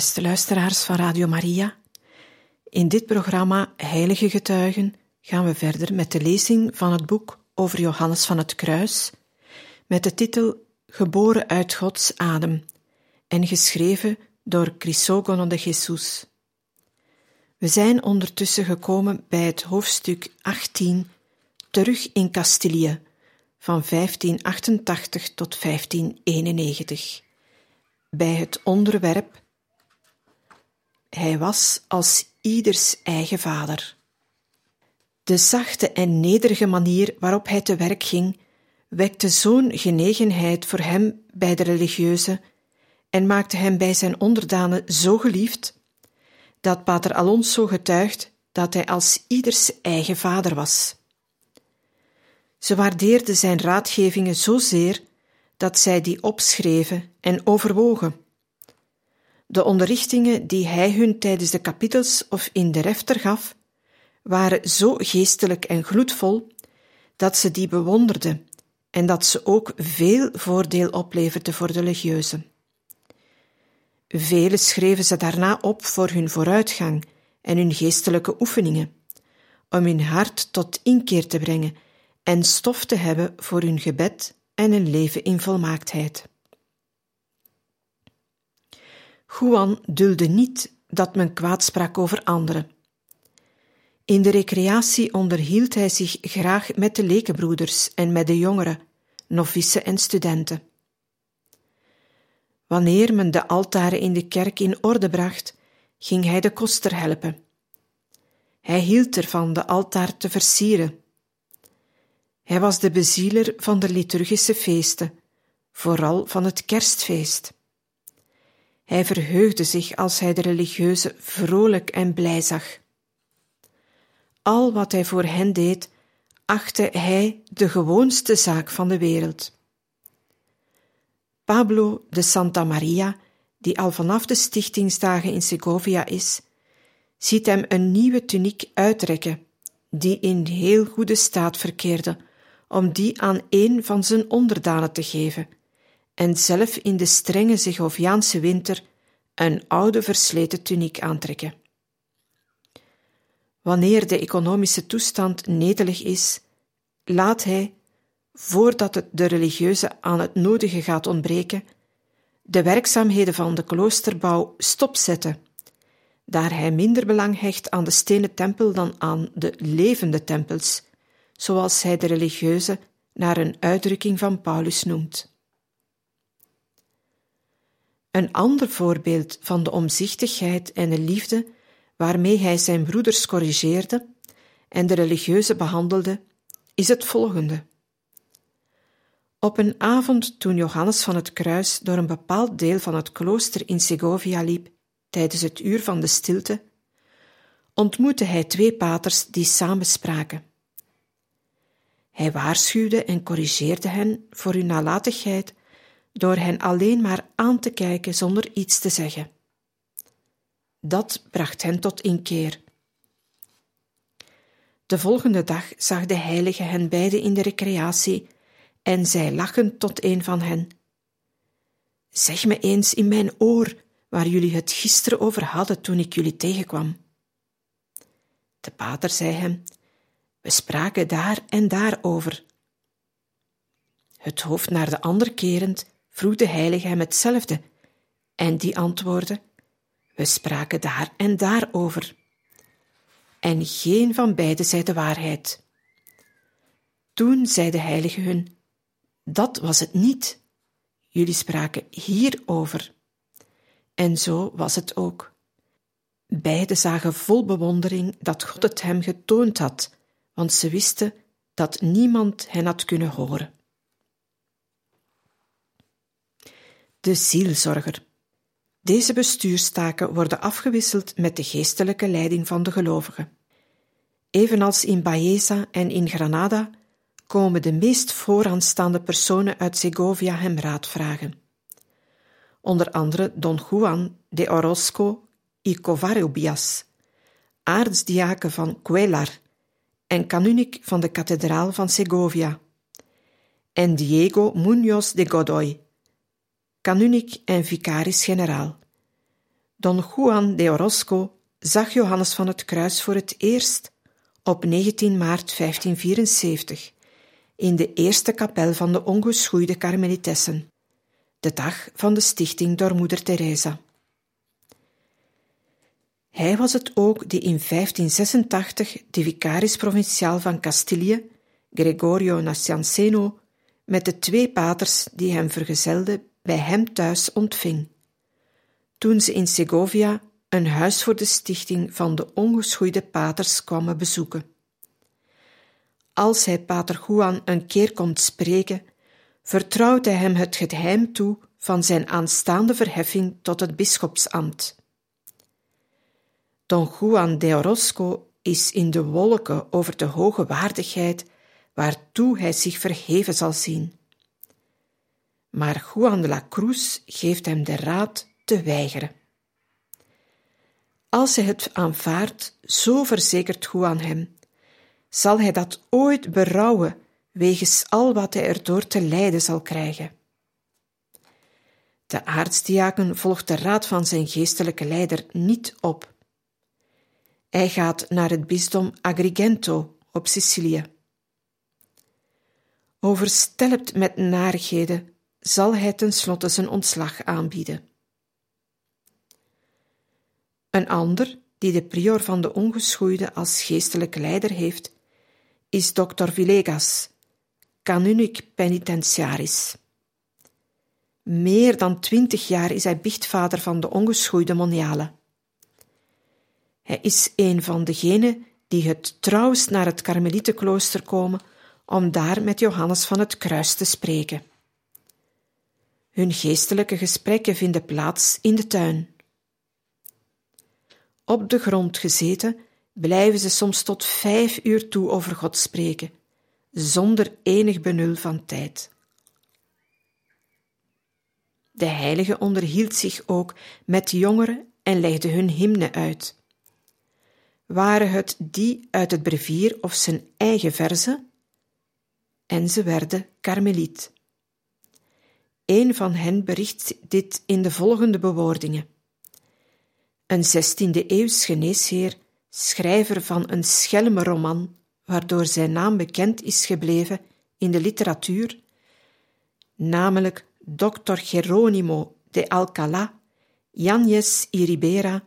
Beste luisteraars van Radio Maria, in dit programma Heilige Getuigen gaan we verder met de lezing van het boek over Johannes van het Kruis, met de titel Geboren uit Gods adem en geschreven door Crisogono de Jesus. We zijn ondertussen gekomen bij het hoofdstuk 18, terug in Castilië, van 1588 tot 1591, bij het onderwerp Hij was als ieders eigen vader. De zachte en nederige manier waarop hij te werk ging, wekte zo'n genegenheid voor hem bij de religieuze en maakte hem bij zijn onderdanen zo geliefd, dat pater Alonso getuigt dat hij als ieders eigen vader was. Ze waardeerden zijn raadgevingen zozeer dat zij die opschreven en overwogen. De onderrichtingen die hij hun tijdens de kapitels of in de refter gaf, waren zo geestelijk en gloedvol dat ze die bewonderden en dat ze ook veel voordeel opleverden voor de religieuzen. Vele schreven ze daarna op voor hun vooruitgang en hun geestelijke oefeningen, om hun hart tot inkeer te brengen en stof te hebben voor hun gebed en een leven in volmaaktheid. Juan dulde niet dat men kwaad sprak over anderen. In de recreatie onderhield hij zich graag met de lekenbroeders en met de jongeren, novice en studenten. Wanneer men de altaren in de kerk in orde bracht, ging hij de koster helpen. Hij hield ervan de altaar te versieren. Hij was de bezieler van de liturgische feesten, vooral van het kerstfeest. Hij verheugde zich als hij de religieuze vrolijk en blij zag. Al wat hij voor hen deed, achtte hij de gewoonste zaak van de wereld. Pablo de Santa Maria, die al vanaf de stichtingsdagen in Segovia is, ziet hem een nieuwe tuniek uitrekken, die in heel goede staat verkeerde, om die aan een van zijn onderdanen te geven, en zelf in de strenge Segoviaanse winter een oude versleten tuniek aantrekken. Wanneer de economische toestand nedelig is, laat hij, voordat het de religieuze aan het nodige gaat ontbreken, de werkzaamheden van de kloosterbouw stopzetten, daar hij minder belang hecht aan de stenen tempel dan aan de levende tempels, zoals hij de religieuze naar een uitdrukking van Paulus noemt. Een ander voorbeeld van de omzichtigheid en de liefde waarmee hij zijn broeders corrigeerde en de religieuze behandelde, is het volgende. Op een avond toen Johannes van het Kruis door een bepaald deel van het klooster in Segovia liep, tijdens het uur van de stilte, ontmoette hij twee paters die samen spraken. Hij waarschuwde en corrigeerde hen voor hun nalatigheid door hen alleen maar aan te kijken zonder iets te zeggen. Dat bracht hen tot inkeer. De volgende dag zag de heilige hen beiden in de recreatie en zei lachend tot een van hen: Zeg me eens in mijn oor waar jullie het gisteren over hadden toen ik jullie tegenkwam. De pater zei hem: We spraken daar en daar over. Het hoofd naar de ander kerend, vroeg de heilige hem hetzelfde, en die antwoordde: We spraken daar en daar over. En geen van beiden zei de waarheid. Toen zei de heilige hun: Dat was het niet. Jullie spraken hierover. En zo was het ook. Beiden zagen vol bewondering dat God het hem getoond had, want ze wisten dat niemand hen had kunnen horen. De zielzorger. Deze bestuurstaken worden afgewisseld met de geestelijke leiding van de gelovigen. Evenals in Baeza en in Granada komen de meest vooraanstaande personen uit Segovia hem raad vragen. Onder andere Don Juan de Orozco y Covarrubias, aartsdiaken van Cuellar en kanuniek van de kathedraal van Segovia, en Diego Muñoz de Godoy, kanuniek en vicaris-generaal. Don Juan de Orozco zag Johannes van het Kruis voor het eerst op 19 maart 1574 in de eerste kapel van de ongeschoeide Karmelitessen, de dag van de stichting door moeder Teresa. Hij was het ook die in 1586 de vicaris provinciaal van Castilië, Gregorio Nacianceno, met de twee paters die hem vergezelden bij hem thuis ontving. Toen ze in Segovia een huis voor de stichting van de ongeschoeide paters kwamen bezoeken. Als hij pater Juan een keer komt spreken, vertrouwt hij hem het geheim toe van zijn aanstaande verheffing tot het bisschopsambt. Don Juan de Orozco is in de wolken over de hoge waardigheid waartoe hij zich verheven zal zien. Maar Juan de la Cruz geeft hem de raad te weigeren. Als hij het aanvaardt, zo verzekert Juan hem, zal hij dat ooit berouwen wegens al wat hij erdoor te lijden zal krijgen. De aartsdiaken volgt de raad van zijn geestelijke leider niet op. Hij gaat naar het bisdom Agrigento op Sicilië. Overstelpt met narigheden zal hij tenslotte zijn ontslag aanbieden. Een ander, die de prior van de ongeschoeide als geestelijke leider heeft, is dokter Villegas, canonic penitentiaris. Meer dan twintig jaar is hij biechtvader van de ongeschoeide moniale. Hij is een van degenen die het trouwst naar het Karmelietenklooster komen om daar met Johannes van het Kruis te spreken. Hun geestelijke gesprekken vinden plaats in de tuin. Op de grond gezeten blijven ze soms tot vijf uur toe over God spreken, zonder enig benul van tijd. De heilige onderhield zich ook met jongeren en legde hun hymne uit. Waren het die uit het brevier of zijn eigen verzen? En ze werden karmeliet. Een van hen bericht dit in de volgende bewoordingen. Een 16e-eeuws geneesheer, schrijver van een schelmenroman, waardoor zijn naam bekend is gebleven in de literatuur, namelijk Dr. Geronimo de Alcalá, Yanez Iribera,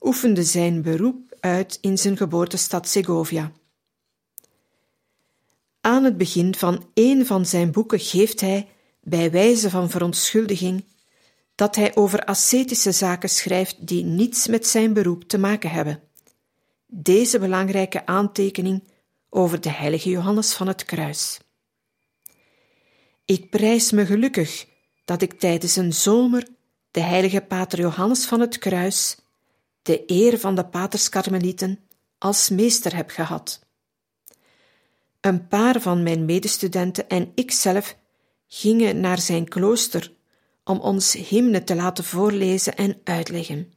oefende zijn beroep uit in zijn geboortestad Segovia. Aan het begin van een van zijn boeken geeft hij, bij wijze van verontschuldiging, dat hij over ascetische zaken schrijft die niets met zijn beroep te maken hebben. Deze belangrijke aantekening over de heilige Johannes van het Kruis. Ik prijs me gelukkig dat ik tijdens een zomer de heilige pater Johannes van het Kruis, de eer van de paters Karmelieten, als meester heb gehad. Een paar van mijn medestudenten en ikzelf gingen naar zijn klooster om ons hymne te laten voorlezen en uitleggen.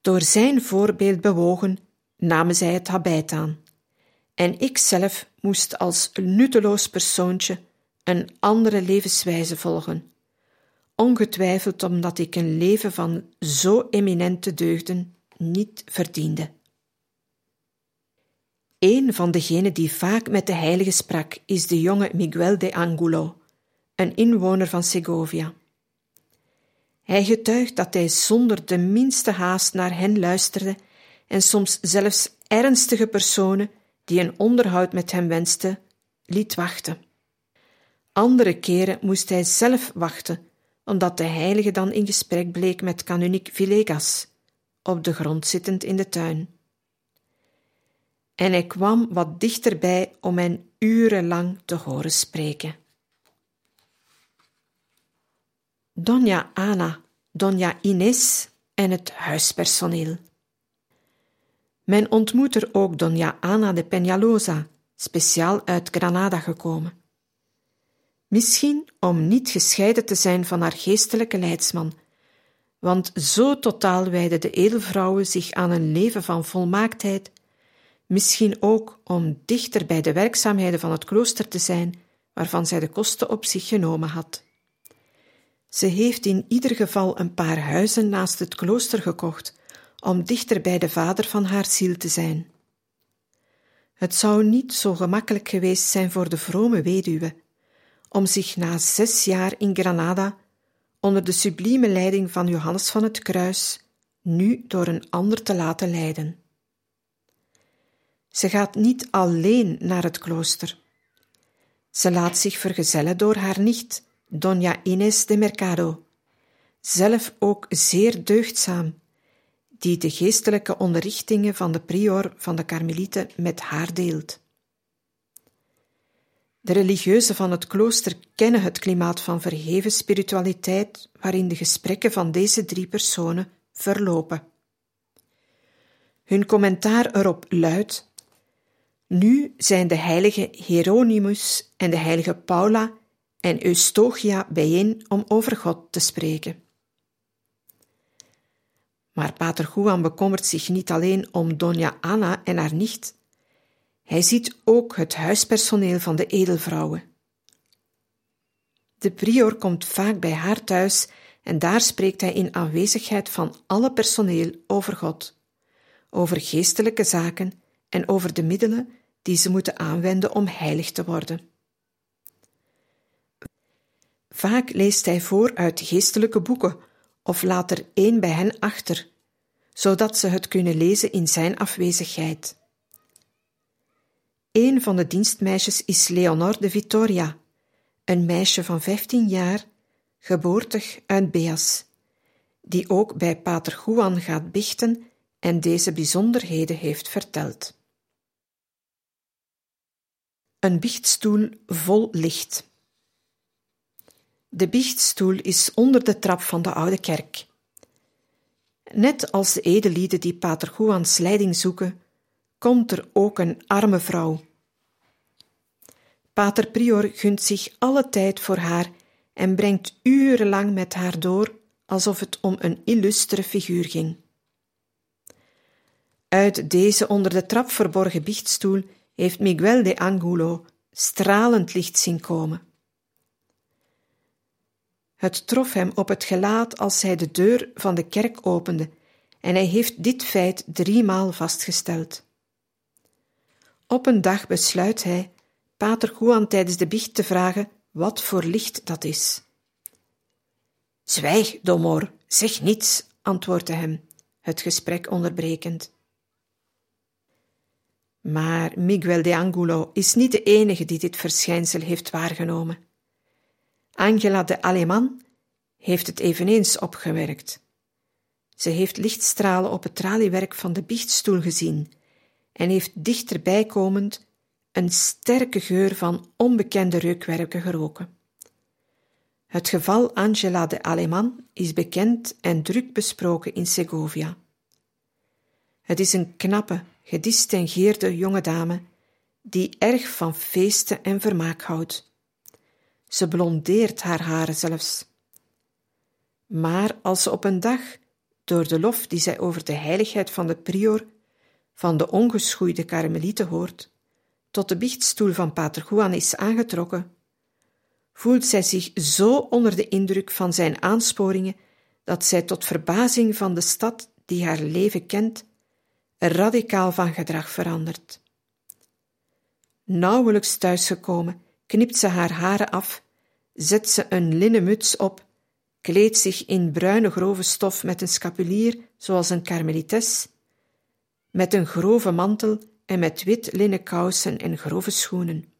Door zijn voorbeeld bewogen namen zij het habit aan, en ik zelf moest als nutteloos persoontje een andere levenswijze volgen, ongetwijfeld omdat ik een leven van zo eminente deugden niet verdiende. Een van degenen die vaak met de heilige sprak is de jonge Miguel de Angulo, een inwoner van Segovia. Hij getuigt dat hij zonder de minste haast naar hen luisterde en soms zelfs ernstige personen die een onderhoud met hem wensten, liet wachten. Andere keren moest hij zelf wachten, omdat de heilige dan in gesprek bleek met kanuniek Villegas, op de grond zittend in de tuin. En hij kwam wat dichterbij om hen urenlang te horen spreken. Doña Ana, Doña Inés en het huispersoneel. Men ontmoet er ook Doña Ana de Peñalosa, speciaal uit Granada gekomen. Misschien om niet gescheiden te zijn van haar geestelijke leidsman, want zo totaal wijden de edelvrouwen zich aan een leven van volmaaktheid, misschien ook om dichter bij de werkzaamheden van het klooster te zijn, waarvan zij de kosten op zich genomen had. Ze heeft in ieder geval een paar huizen naast het klooster gekocht, om dichter bij de vader van haar ziel te zijn. Het zou niet zo gemakkelijk geweest zijn voor de vrome weduwe om zich na zes jaar in Granada onder de sublieme leiding van Johannes van het Kruis nu door een ander te laten leiden. Ze gaat niet alleen naar het klooster. Ze laat zich vergezellen door haar nicht, Doña Inés de Mercado, zelf ook zeer deugdzaam, die de geestelijke onderrichtingen van de prior van de Karmelieten met haar deelt. De religieuzen van het klooster kennen het klimaat van verheven spiritualiteit waarin de gesprekken van deze drie personen verlopen. Hun commentaar erop luidt: Nu zijn de heilige Hieronymus en de heilige Paula en Eustochia bijeen om over God te spreken. Maar pater Juan bekommert zich niet alleen om Donja Anna en haar nicht, hij ziet ook het huispersoneel van de edelvrouwen. De prior komt vaak bij haar thuis en daar spreekt hij in aanwezigheid van alle personeel over God, over geestelijke zaken en over de middelen die ze moeten aanwenden om heilig te worden. Vaak leest hij voor uit geestelijke boeken of laat er één bij hen achter, zodat ze het kunnen lezen in zijn afwezigheid. Een van de dienstmeisjes is Leonor de Vittoria, een meisje van 15 jaar, geboortig uit Beas, die ook bij Pater Juan gaat bichten en deze bijzonderheden heeft verteld. Een biechtstoel vol licht. De biechtstoel is onder de trap van de oude kerk. Net als de edelieden die Pater Juans leiding zoeken, komt er ook een arme vrouw. Pater Prior gunt zich alle tijd voor haar en brengt urenlang met haar door alsof het om een illustere figuur ging. Uit deze onder de trap verborgen biechtstoel heeft Miguel de Angulo stralend licht zien komen. Het trof hem op het gelaat als hij de deur van de kerk opende, en hij heeft dit feit driemaal vastgesteld. Op een dag besluit hij Pater Juan tijdens de biecht te vragen wat voor licht dat is. Zwijg, Domor, zeg niets, antwoordde hem, het gesprek onderbrekend. Maar Miguel de Angulo is niet de enige die dit verschijnsel heeft waargenomen. Angela de Aleman heeft het eveneens opgemerkt. Ze heeft lichtstralen op het traliewerk van de biechtstoel gezien en heeft dichterbij komend een sterke geur van onbekende reukwerken geroken. Het geval Angela de Aleman is bekend en druk besproken in Segovia. Het is een knappe, gedistingeerde jonge dame die erg van feesten en vermaak houdt. Ze blondeert haar haren zelfs. Maar als ze op een dag, door de lof die zij over de heiligheid van de prior, van de ongeschoeide karmelieten hoort, tot de biechtstoel van Pater Juan is aangetrokken, voelt zij zich zo onder de indruk van zijn aansporingen dat zij tot verbazing van de stad die haar leven kent, radicaal van gedrag verandert. Nauwelijks thuisgekomen, knipt ze haar haren af, zet ze een linnen muts op, kleedt zich in bruine grove stof met een scapulier zoals een karmelites, met een grove mantel en met wit linnen kousen en grove schoenen.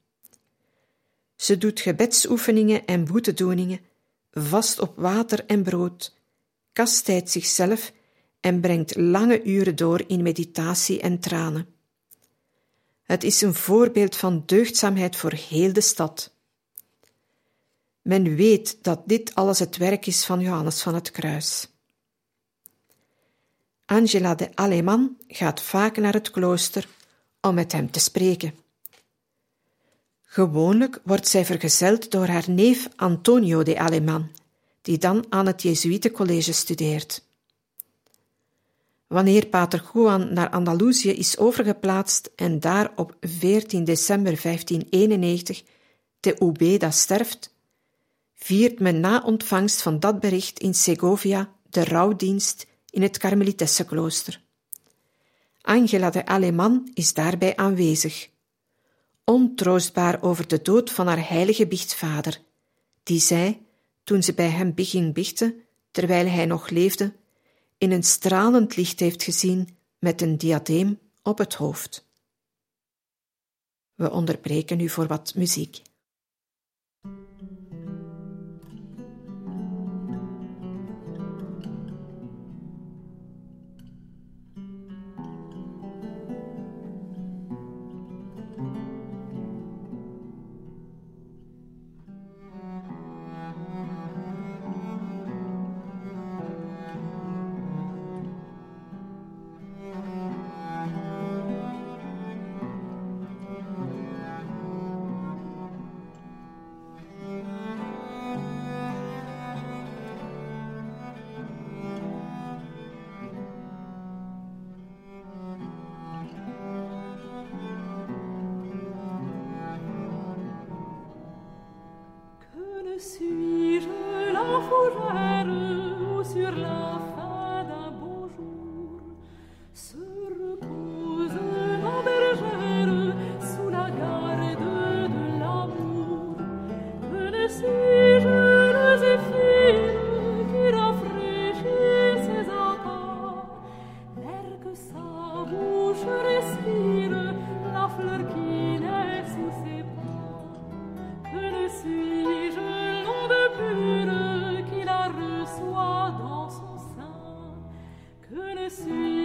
Ze doet gebedsoefeningen en boetedoeningen, vast op water en brood, kastijdt zichzelf en brengt lange uren door in meditatie en tranen. Het is een voorbeeld van deugdzaamheid voor heel de stad. Men weet dat dit alles het werk is van Johannes van het Kruis. Angela de Aleman gaat vaak naar het klooster om met hem te spreken. Gewoonlijk wordt zij vergezeld door haar neef Antonio de Aleman, die dan aan het Jesuitencollege studeert. Wanneer Pater Juan naar Andalusië is overgeplaatst en daar op 14 december 1591 te Ubeda sterft, viert men na ontvangst van dat bericht in Segovia de rouwdienst in het Karmelitessenklooster. Angela de Aleman is daarbij aanwezig, ontroostbaar over de dood van haar heilige biechtvader, die zij, toen ze bij hem beging biechten, terwijl hij nog leefde, in een stralend licht heeft gezien met een diadeem op het hoofd. We onderbreken u voor wat muziek. Jésus.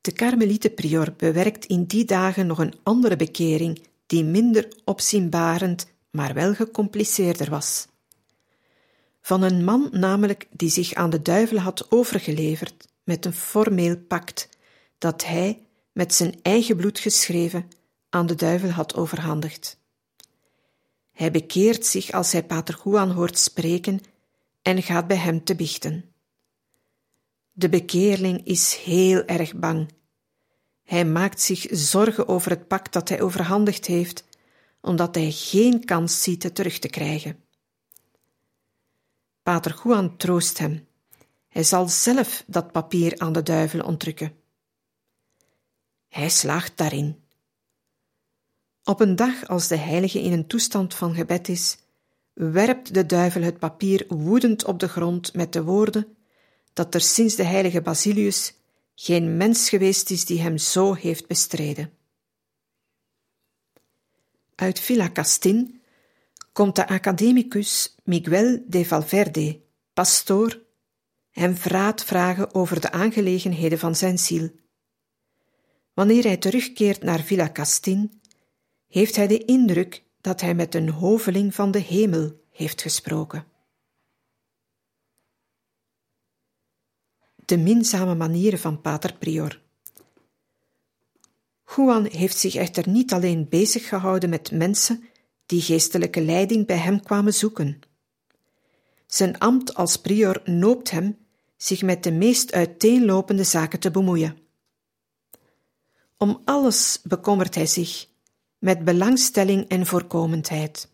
De karmelietenprior bewerkt in die dagen nog een andere bekering, die minder opzienbarend, maar wel gecompliceerder was. Van een man namelijk die zich aan de duivel had overgeleverd met een formeel pact dat hij, met zijn eigen bloed geschreven, aan de duivel had overhandigd. Hij bekeert zich als hij Pater Juan hoort spreken en gaat bij hem te biechten. De bekeerling is heel erg bang. Hij maakt zich zorgen over het pak dat hij overhandigd heeft, omdat hij geen kans ziet het terug te krijgen. Pater Juan troost hem. Hij zal zelf dat papier aan de duivel ontrukken. Hij slaagt daarin. Op een dag als de heilige in een toestand van gebed is, werpt de duivel het papier woedend op de grond met de woorden dat er sinds de heilige Basilius geen mens geweest is die hem zo heeft bestreden. Uit Villa Castin komt de academicus Miguel de Valverde, pastoor, hem vraat vragen over de aangelegenheden van zijn ziel. Wanneer hij terugkeert naar Villa Castin, heeft hij de indruk dat hij met een hoveling van de hemel heeft gesproken. De minzame manieren van Pater Prior. Juan heeft zich echter niet alleen bezig gehouden met mensen die geestelijke leiding bij hem kwamen zoeken. Zijn ambt als prior noopt hem zich met de meest uiteenlopende zaken te bemoeien. Om alles bekommert hij zich, met belangstelling en voorkomendheid.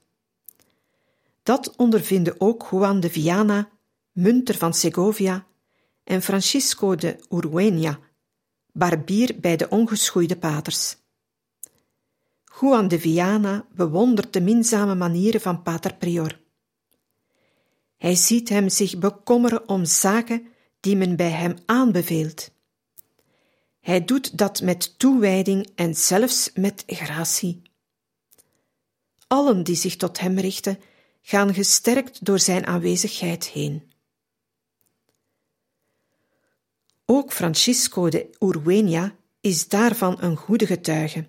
Dat ondervinden ook Juan de Viana, munter van Segovia, en Francisco de Urueña, barbier bij de ongeschoeide paters. Juan de Viana bewondert de minzame manieren van pater Prior. Hij ziet hem zich bekommeren om zaken die men bij hem aanbeveelt. Hij doet dat met toewijding en zelfs met gratie. Allen die zich tot hem richten, gaan gesterkt door zijn aanwezigheid heen. Ook Francisco de Urueña is daarvan een goede getuige.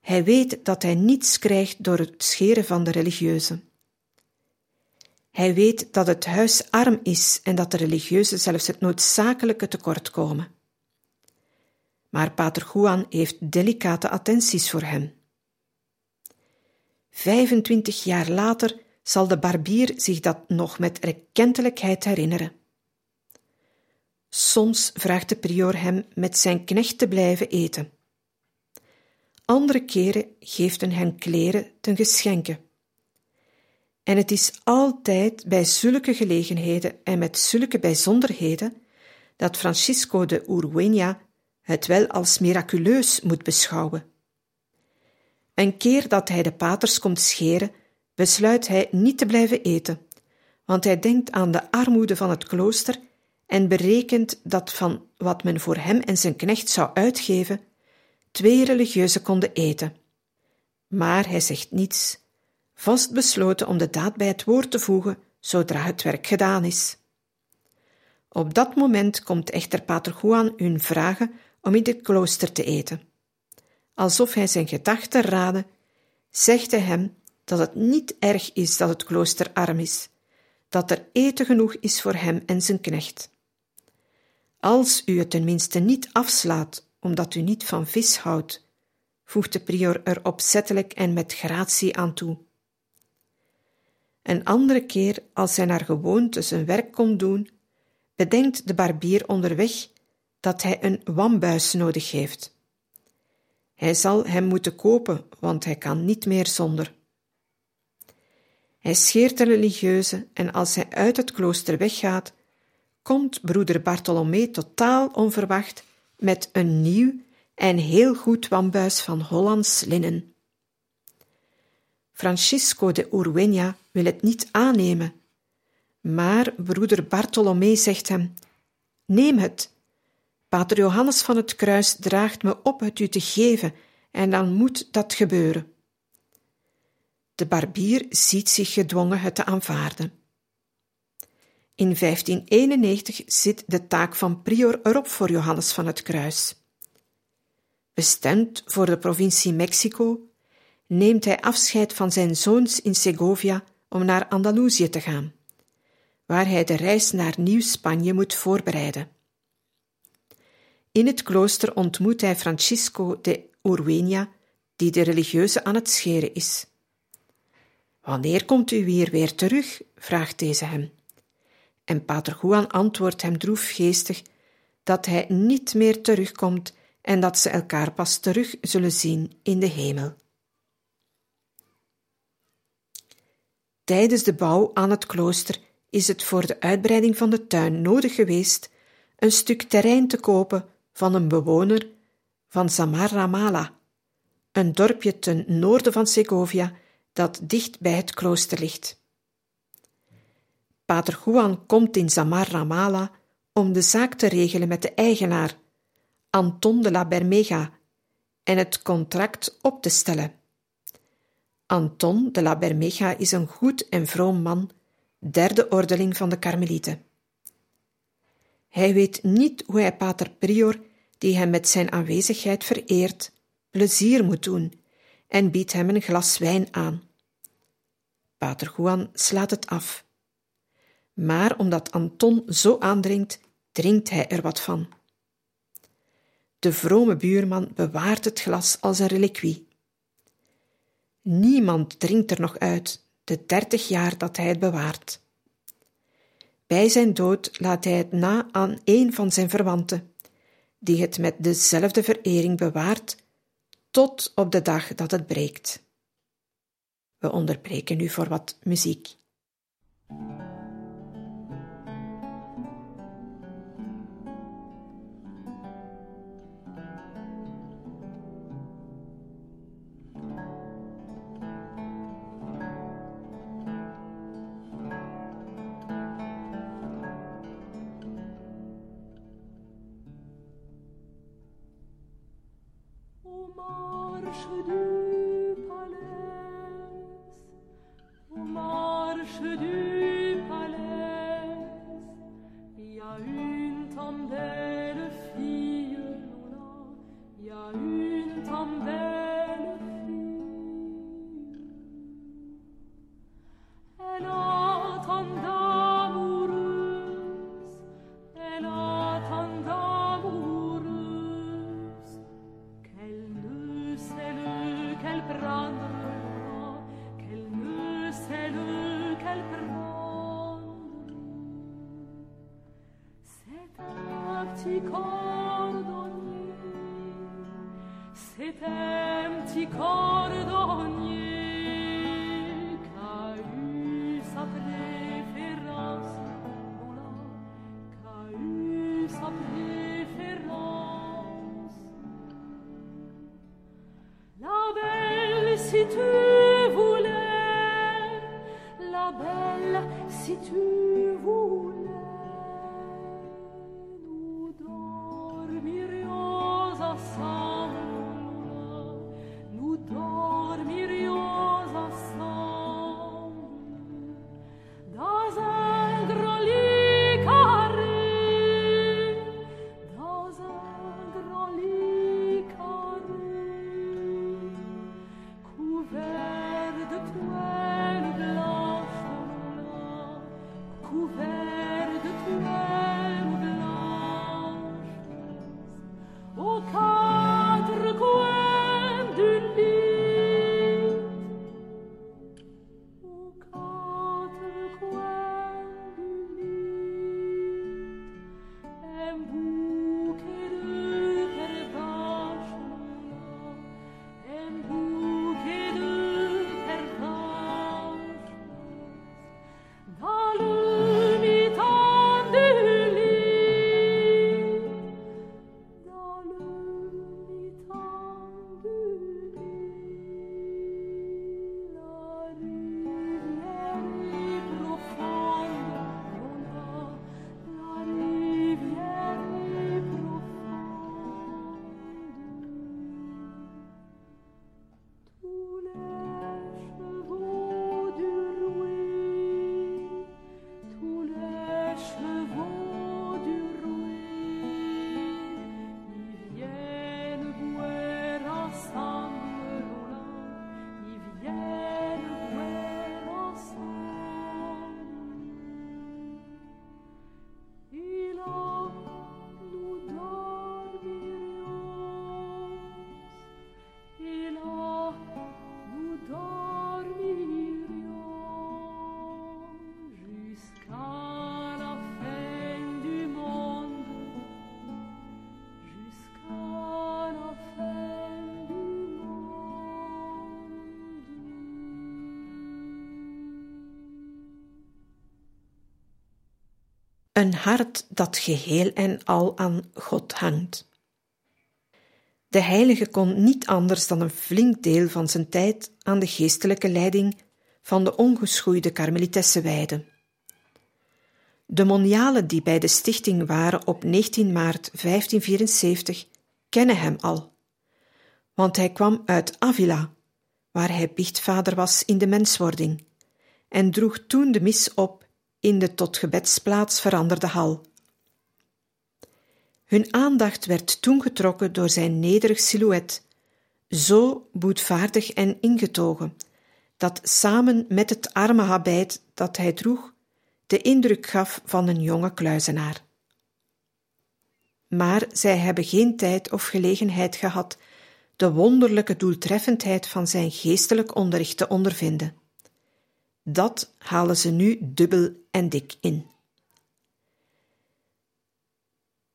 Hij weet dat hij niets krijgt door het scheren van de religieuzen. Hij weet dat het huis arm is en dat de religieuzen zelfs het noodzakelijke tekort komen. Maar Pater Juan heeft delicate attenties voor hem. 25 jaar later zal de barbier zich dat nog met erkentelijkheid herinneren. Soms vraagt de prior hem met zijn knecht te blijven eten. Andere keren geeft hij hem kleren ten geschenke. En het is altijd bij zulke gelegenheden en met zulke bijzonderheden dat Francisco de Urueña het wel als miraculeus moet beschouwen. Een keer dat hij de paters komt scheren, besluit hij niet te blijven eten, want hij denkt aan de armoede van het klooster en berekent dat van wat men voor hem en zijn knecht zou uitgeven, twee religieuzen konden eten. Maar hij zegt niets, vast besloten om de daad bij het woord te voegen zodra het werk gedaan is. Op dat moment komt echter Pater Juan hun vragen om in het klooster te eten. Alsof hij zijn gedachten raadde, zegt hij hem dat het niet erg is dat het klooster arm is, dat er eten genoeg is voor hem en zijn knecht. Als u het tenminste niet afslaat omdat u niet van vis houdt, voegt de prior er opzettelijk en met gratie aan toe. Een andere keer, als hij naar gewoonte zijn werk komt doen, bedenkt de barbier onderweg dat hij een wambuis nodig heeft. Hij zal hem moeten kopen, want hij kan niet meer zonder. Hij scheert de religieuze en als hij uit het klooster weggaat, komt broeder Bartolomé totaal onverwacht met een nieuw en heel goed wambuis van Hollands linnen. Francisco de Urueña wil het niet aannemen, maar broeder Bartolomé zegt hem: Neem het. Pater Johannes van het Kruis draagt me op het u te geven, en dan moet dat gebeuren. De barbier ziet zich gedwongen het te aanvaarden. In 1591 zit de taak van prior erop voor Johannes van het Kruis. Bestemd voor de provincie Mexico, neemt hij afscheid van zijn zoons in Segovia om naar Andalusië te gaan, waar hij de reis naar Nieuw-Spanje moet voorbereiden. In het klooster ontmoet hij Francisco de Urueña, die de religieuze aan het scheren is. Wanneer komt u hier weer terug? vraagt deze hem. En Pater Juan antwoordt hem droefgeestig dat hij niet meer terugkomt en dat ze elkaar pas terug zullen zien in de hemel. Tijdens de bouw aan het klooster is het voor de uitbreiding van de tuin nodig geweest een stuk terrein te kopen van een bewoner van Zamarramala, een dorpje ten noorden van Segovia dat dicht bij het klooster ligt. Pater Juan komt in Zamarramala om de zaak te regelen met de eigenaar, Anton de la Bermega, en het contract op te stellen. Anton de la Bermega is een goed en vroom man, derde ordeling van de Karmelieten. Hij weet niet hoe hij Pater Prior die hem met zijn aanwezigheid vereert, plezier moet doen en biedt hem een glas wijn aan. Pater Juan slaat het af. Maar omdat Anton zo aandringt, drinkt hij er wat van. De vrome buurman bewaart het glas als een reliquie. Niemand drinkt er nog uit de dertig jaar dat hij het bewaart. Bij zijn dood laat hij het na aan een van zijn verwanten, die het met dezelfde verering bewaart tot op de dag dat het breekt. We onderbreken nu voor wat muziek. do. Een hart dat geheel en al aan God hangt. De heilige kon niet anders dan een flink deel van zijn tijd aan de geestelijke leiding van de ongeschoeide Karmelitesse wijden. De monialen die bij de stichting waren op 19 maart 1574 kennen hem al, want hij kwam uit Avila, waar hij biechtvader was in de menswording, en droeg toen de mis op in de tot gebedsplaats veranderde hal. Hun aandacht werd toen getrokken door zijn nederig silhouet, zo boetvaardig en ingetogen, dat samen met het arme habit dat hij droeg, de indruk gaf van een jonge kluizenaar. Maar zij hebben geen tijd of gelegenheid gehad de wonderlijke doeltreffendheid van zijn geestelijk onderricht te ondervinden. Dat halen ze nu dubbel en dik in.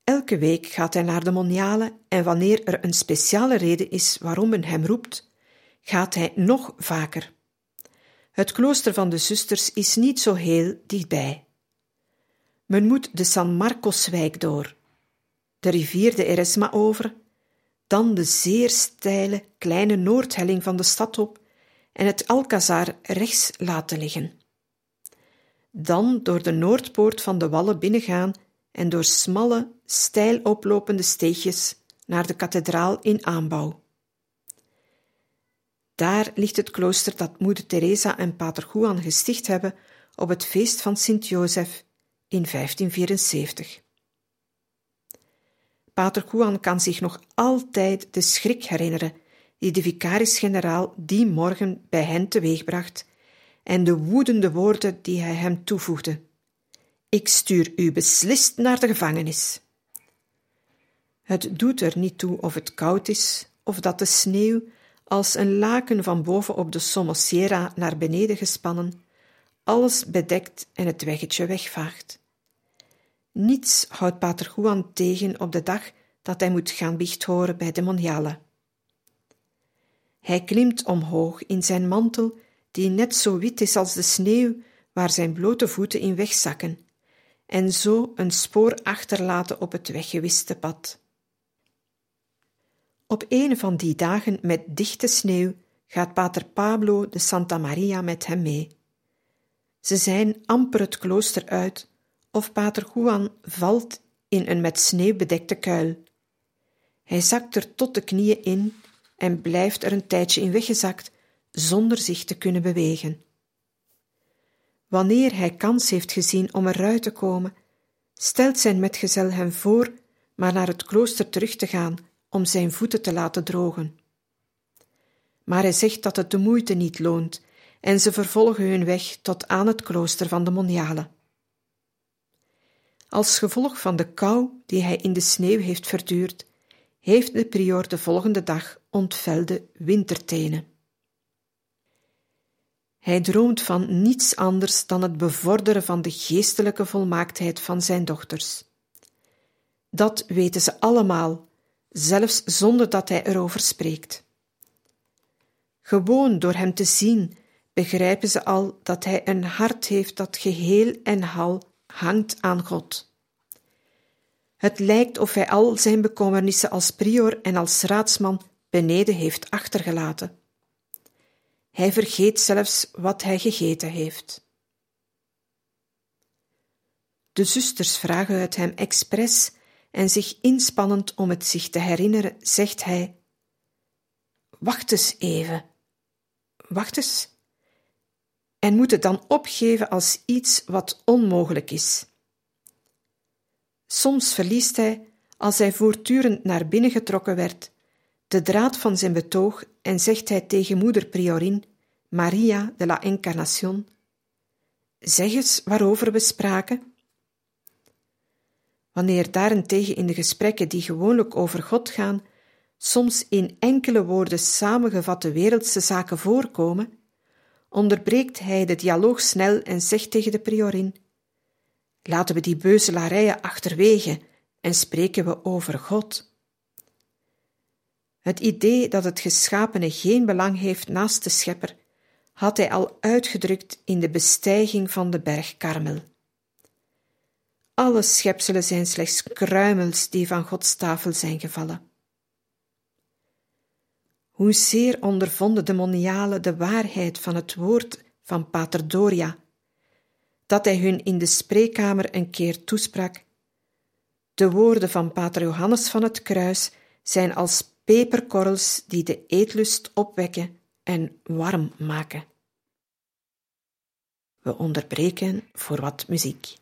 Elke week gaat hij naar de moniale en wanneer er een speciale reden is waarom men hem roept, gaat hij nog vaker. Het klooster van de zusters is niet zo heel dichtbij. Men moet de San Marcoswijk door, de rivier de Eresma over, dan de zeer steile kleine noordhelling van de stad op en het Alcazar rechts laten liggen. Dan door de noordpoort van de wallen binnengaan en door smalle, steil oplopende steegjes naar de kathedraal in aanbouw. Daar ligt het klooster dat moeder Teresa en pater Juan gesticht hebben op het feest van Sint-Jozef in 1574. Pater Juan kan zich nog altijd de schrik herinneren die de vicaris-generaal die morgen bij hen teweegbracht en de woedende woorden die hij hem toevoegde. Ik stuur u beslist naar de gevangenis. Het doet er niet toe of het koud is, of dat de sneeuw, als een laken van boven op de Somosierra naar beneden gespannen, alles bedekt en het weggetje wegvaagt. Niets houdt Pater Juan tegen op de dag dat hij moet gaan biecht horen bij de moniale. Hij klimt omhoog in zijn mantel, die net zo wit is als de sneeuw waar zijn blote voeten in wegzakken, en zo een spoor achterlaten op het weggewiste pad. Op een van die dagen met dichte sneeuw gaat pater Pablo de Santa Maria met hem mee. Ze zijn amper het klooster uit, of pater Juan valt in een met sneeuw bedekte kuil. Hij zakt er tot de knieën in en blijft er een tijdje in weggezakt, zonder zich te kunnen bewegen. Wanneer hij kans heeft gezien om eruit te komen, stelt zijn metgezel hem voor maar naar het klooster terug te gaan om zijn voeten te laten drogen. Maar hij zegt dat het de moeite niet loont en ze vervolgen hun weg tot aan het klooster van de Moniale. Als gevolg van de kou die hij in de sneeuw heeft verduurd, heeft de prior de volgende dag ontvelde wintertenen. Hij droomt van niets anders dan het bevorderen van de geestelijke volmaaktheid van zijn dochters. Dat weten ze allemaal, zelfs zonder dat hij erover spreekt. Gewoon door hem te zien, begrijpen ze al dat hij een hart heeft dat geheel en hal hangt aan God. Het lijkt of hij al zijn bekommernissen als prior en als raadsman beneden heeft achtergelaten. Hij vergeet zelfs wat hij gegeten heeft. De zusters vragen het hem expres en zich inspannend om het zich te herinneren, zegt hij: Wacht eens even, wacht eens. En moet het dan opgeven als iets wat onmogelijk is. Soms verliest hij, als hij voortdurend naar binnen getrokken werd, de draad van zijn betoog en zegt hij tegen moeder Priorin, Maria de la Encarnación, zeg eens waarover we spraken. Wanneer daarentegen in de gesprekken die gewoonlijk over God gaan, soms in enkele woorden samengevatte wereldse zaken voorkomen, onderbreekt hij de dialoog snel en zegt tegen de priorin: Laten we die beuzelarijen achterwege en spreken we over God. Het idee dat het geschapene geen belang heeft naast de schepper, had hij al uitgedrukt in de bestijging van de berg Karmel. Alle schepselen zijn slechts kruimels die van Gods tafel zijn gevallen. Hoezeer ondervonden de monialen de waarheid van het woord van Pater Doria, dat hij hun in de spreekkamer een keer toesprak. De woorden van Pater Johannes van het Kruis zijn als peperkorrels die de eetlust opwekken en warm maken. We onderbreken voor wat muziek.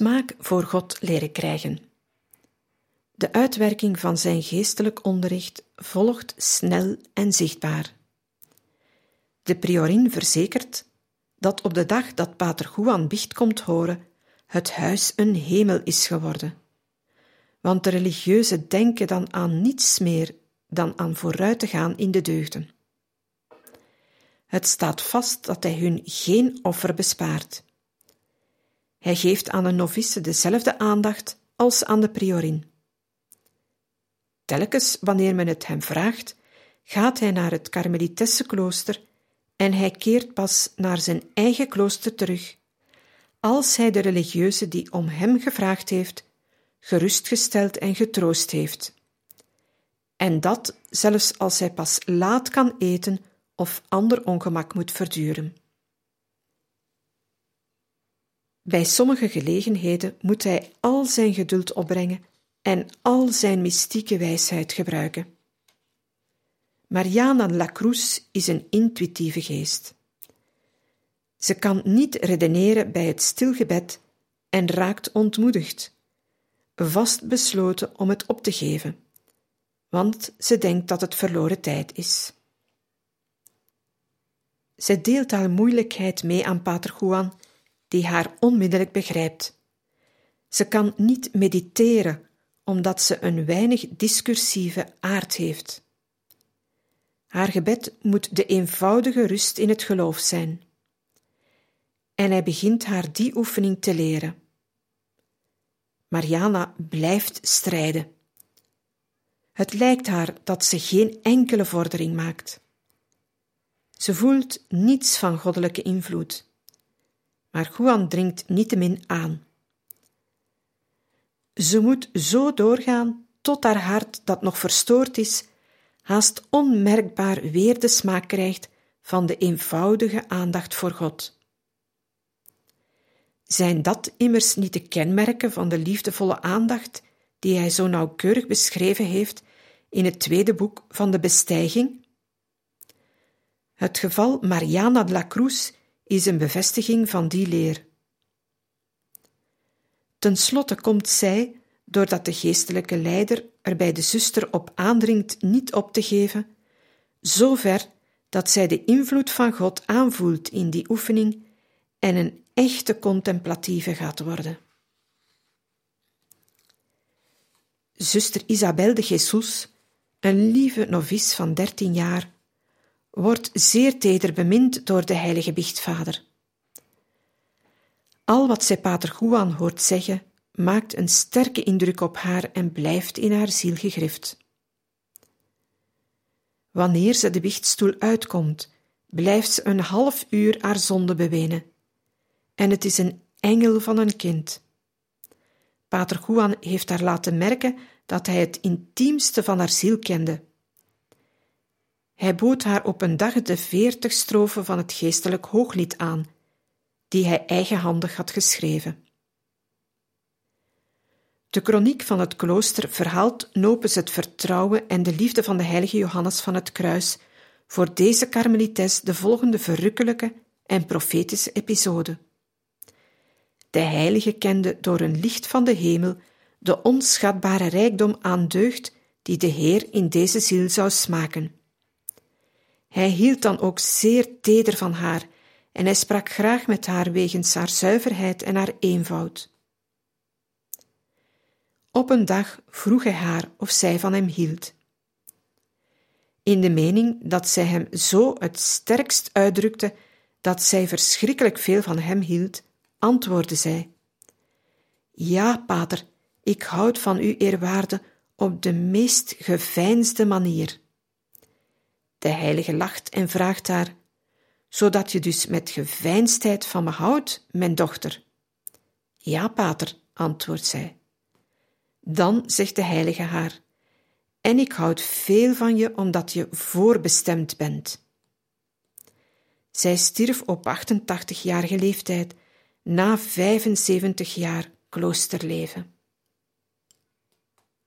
Smaak voor God leren krijgen. De uitwerking van zijn geestelijk onderricht volgt snel en zichtbaar. De priorin verzekert dat op de dag dat Pater Juan bicht komt horen, het huis een hemel is geworden. Want de religieuzen denken dan aan niets meer dan aan vooruit te gaan in de deugden. Het staat vast dat hij hun geen offer bespaart. Hij geeft aan de novice dezelfde aandacht als aan de priorin. Telkens wanneer men het hem vraagt, gaat hij naar het Karmelitessenklooster en hij keert pas naar zijn eigen klooster terug, als hij de religieuze die om hem gevraagd heeft, gerustgesteld en getroost heeft. En dat zelfs als hij pas laat kan eten of ander ongemak moet verduren. Bij sommige gelegenheden moet hij al zijn geduld opbrengen en al zijn mystieke wijsheid gebruiken. Mariana Lacruz is een intuïtieve geest. Ze kan niet redeneren bij het stilgebed en raakt ontmoedigd, vast besloten om het op te geven, want ze denkt dat het verloren tijd is. Zij deelt haar moeilijkheid mee aan Pater Juan, die haar onmiddellijk begrijpt. Ze kan niet mediteren omdat ze een weinig discursieve aard heeft. Haar gebed moet de eenvoudige rust in het geloof zijn. En hij begint haar die oefening te leren. Mariana blijft strijden. Het lijkt haar dat ze geen enkele vordering maakt. Ze voelt niets van goddelijke invloed. Maar Juan dringt niettemin aan. Ze moet zo doorgaan tot haar hart, dat nog verstoord is, haast onmerkbaar weer de smaak krijgt van de eenvoudige aandacht voor God. Zijn dat immers niet de kenmerken van de liefdevolle aandacht die hij zo nauwkeurig beschreven heeft in het tweede boek van de bestijging? Het geval Mariana de la Cruz is een bevestiging van die leer. Ten slotte komt zij, doordat de geestelijke leider er bij de zuster op aandringt niet op te geven, zo ver dat zij de invloed van God aanvoelt in die oefening en een echte contemplatieve gaat worden. Zuster Isabel de Jesus, een lieve novice van dertien jaar, wordt zeer teder bemind door de heilige biechtvader. Al wat zij pater Juan hoort zeggen, maakt een sterke indruk op haar en blijft in haar ziel gegrift. Wanneer ze de biechtstoel uitkomt, blijft ze een half uur haar zonde bewenen. En het is een engel van een kind. Pater Juan heeft haar laten merken dat hij het intiemste van haar ziel kende. Hij bood haar op een dag de veertig strofen van het geestelijk hooglied aan, die hij eigenhandig had geschreven. De kroniek van het klooster verhaalt nopens het vertrouwen en de liefde van de heilige Johannes van het Kruis voor deze karmelites de volgende verrukkelijke en profetische episode. De heilige kende door een licht van de hemel de onschatbare rijkdom aan deugd die de Heer in deze ziel zou smaken. Hij hield dan ook zeer teder van haar en hij sprak graag met haar wegens haar zuiverheid en haar eenvoud. Op een dag vroeg hij haar of zij van hem hield. In de mening dat zij hem zo het sterkst uitdrukte dat zij verschrikkelijk veel van hem hield, antwoordde zij: Ja, pater, ik houd van u, eerwaarde, op de meest geveinsde manier. De heilige lacht en vraagt haar: Zodat je dus met geveinsdheid van me houdt, mijn dochter? Ja, pater, antwoordt zij. Dan zegt de heilige haar: En ik houd veel van je omdat je voorbestemd bent. Zij stierf op 88-jarige leeftijd, na 75 jaar kloosterleven.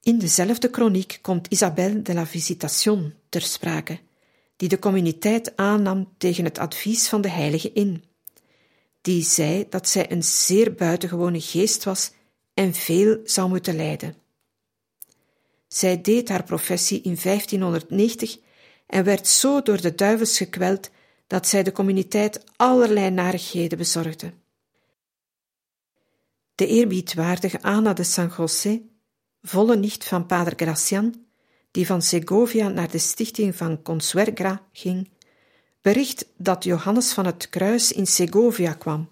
In dezelfde kroniek komt Isabelle de la Visitation ter sprake, die de communiteit aannam tegen het advies van de heilige in. die zei dat zij een zeer buitengewone geest was en veel zou moeten lijden. Zij deed haar professie in 1590 en werd zo door de duivels gekweld dat zij de communiteit allerlei narigheden bezorgde. De eerbiedwaardige Ana de San José, volle nicht van Pater Gracian, die van Segovia naar de stichting van Consuegra ging, bericht dat Johannes van het Kruis in Segovia kwam,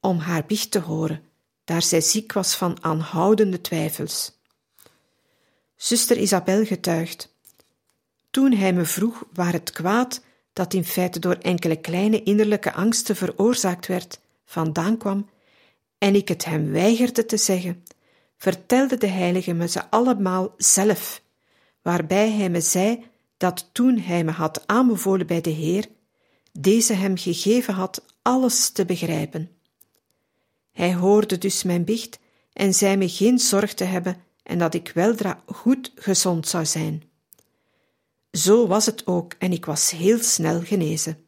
om haar biecht te horen, daar zij ziek was van aanhoudende twijfels. Zuster Isabel getuigt. Toen hij me vroeg waar het kwaad, dat in feite door enkele kleine innerlijke angsten veroorzaakt werd, vandaan kwam, en ik het hem weigerde te zeggen, vertelde de heilige me ze allemaal zelf, waarbij hij me zei dat toen hij me had aanbevolen bij de Heer, deze hem gegeven had alles te begrijpen. Hij hoorde dus mijn biecht en zei me geen zorg te hebben en dat ik weldra goed gezond zou zijn. Zo was het ook en ik was heel snel genezen.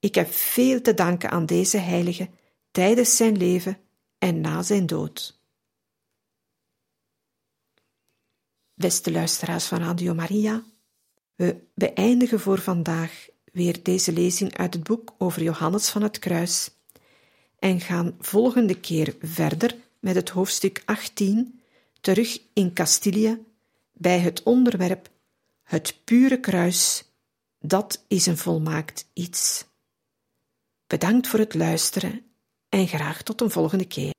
Ik heb veel te danken aan deze heilige tijdens zijn leven en na zijn dood. Beste luisteraars van Radio Maria, we beëindigen voor vandaag weer deze lezing uit het boek over Johannes van het Kruis en gaan volgende keer verder met het hoofdstuk 18 terug in Castilië bij het onderwerp Het pure kruis, dat is een volmaakt iets. Bedankt voor het luisteren en graag tot een volgende keer.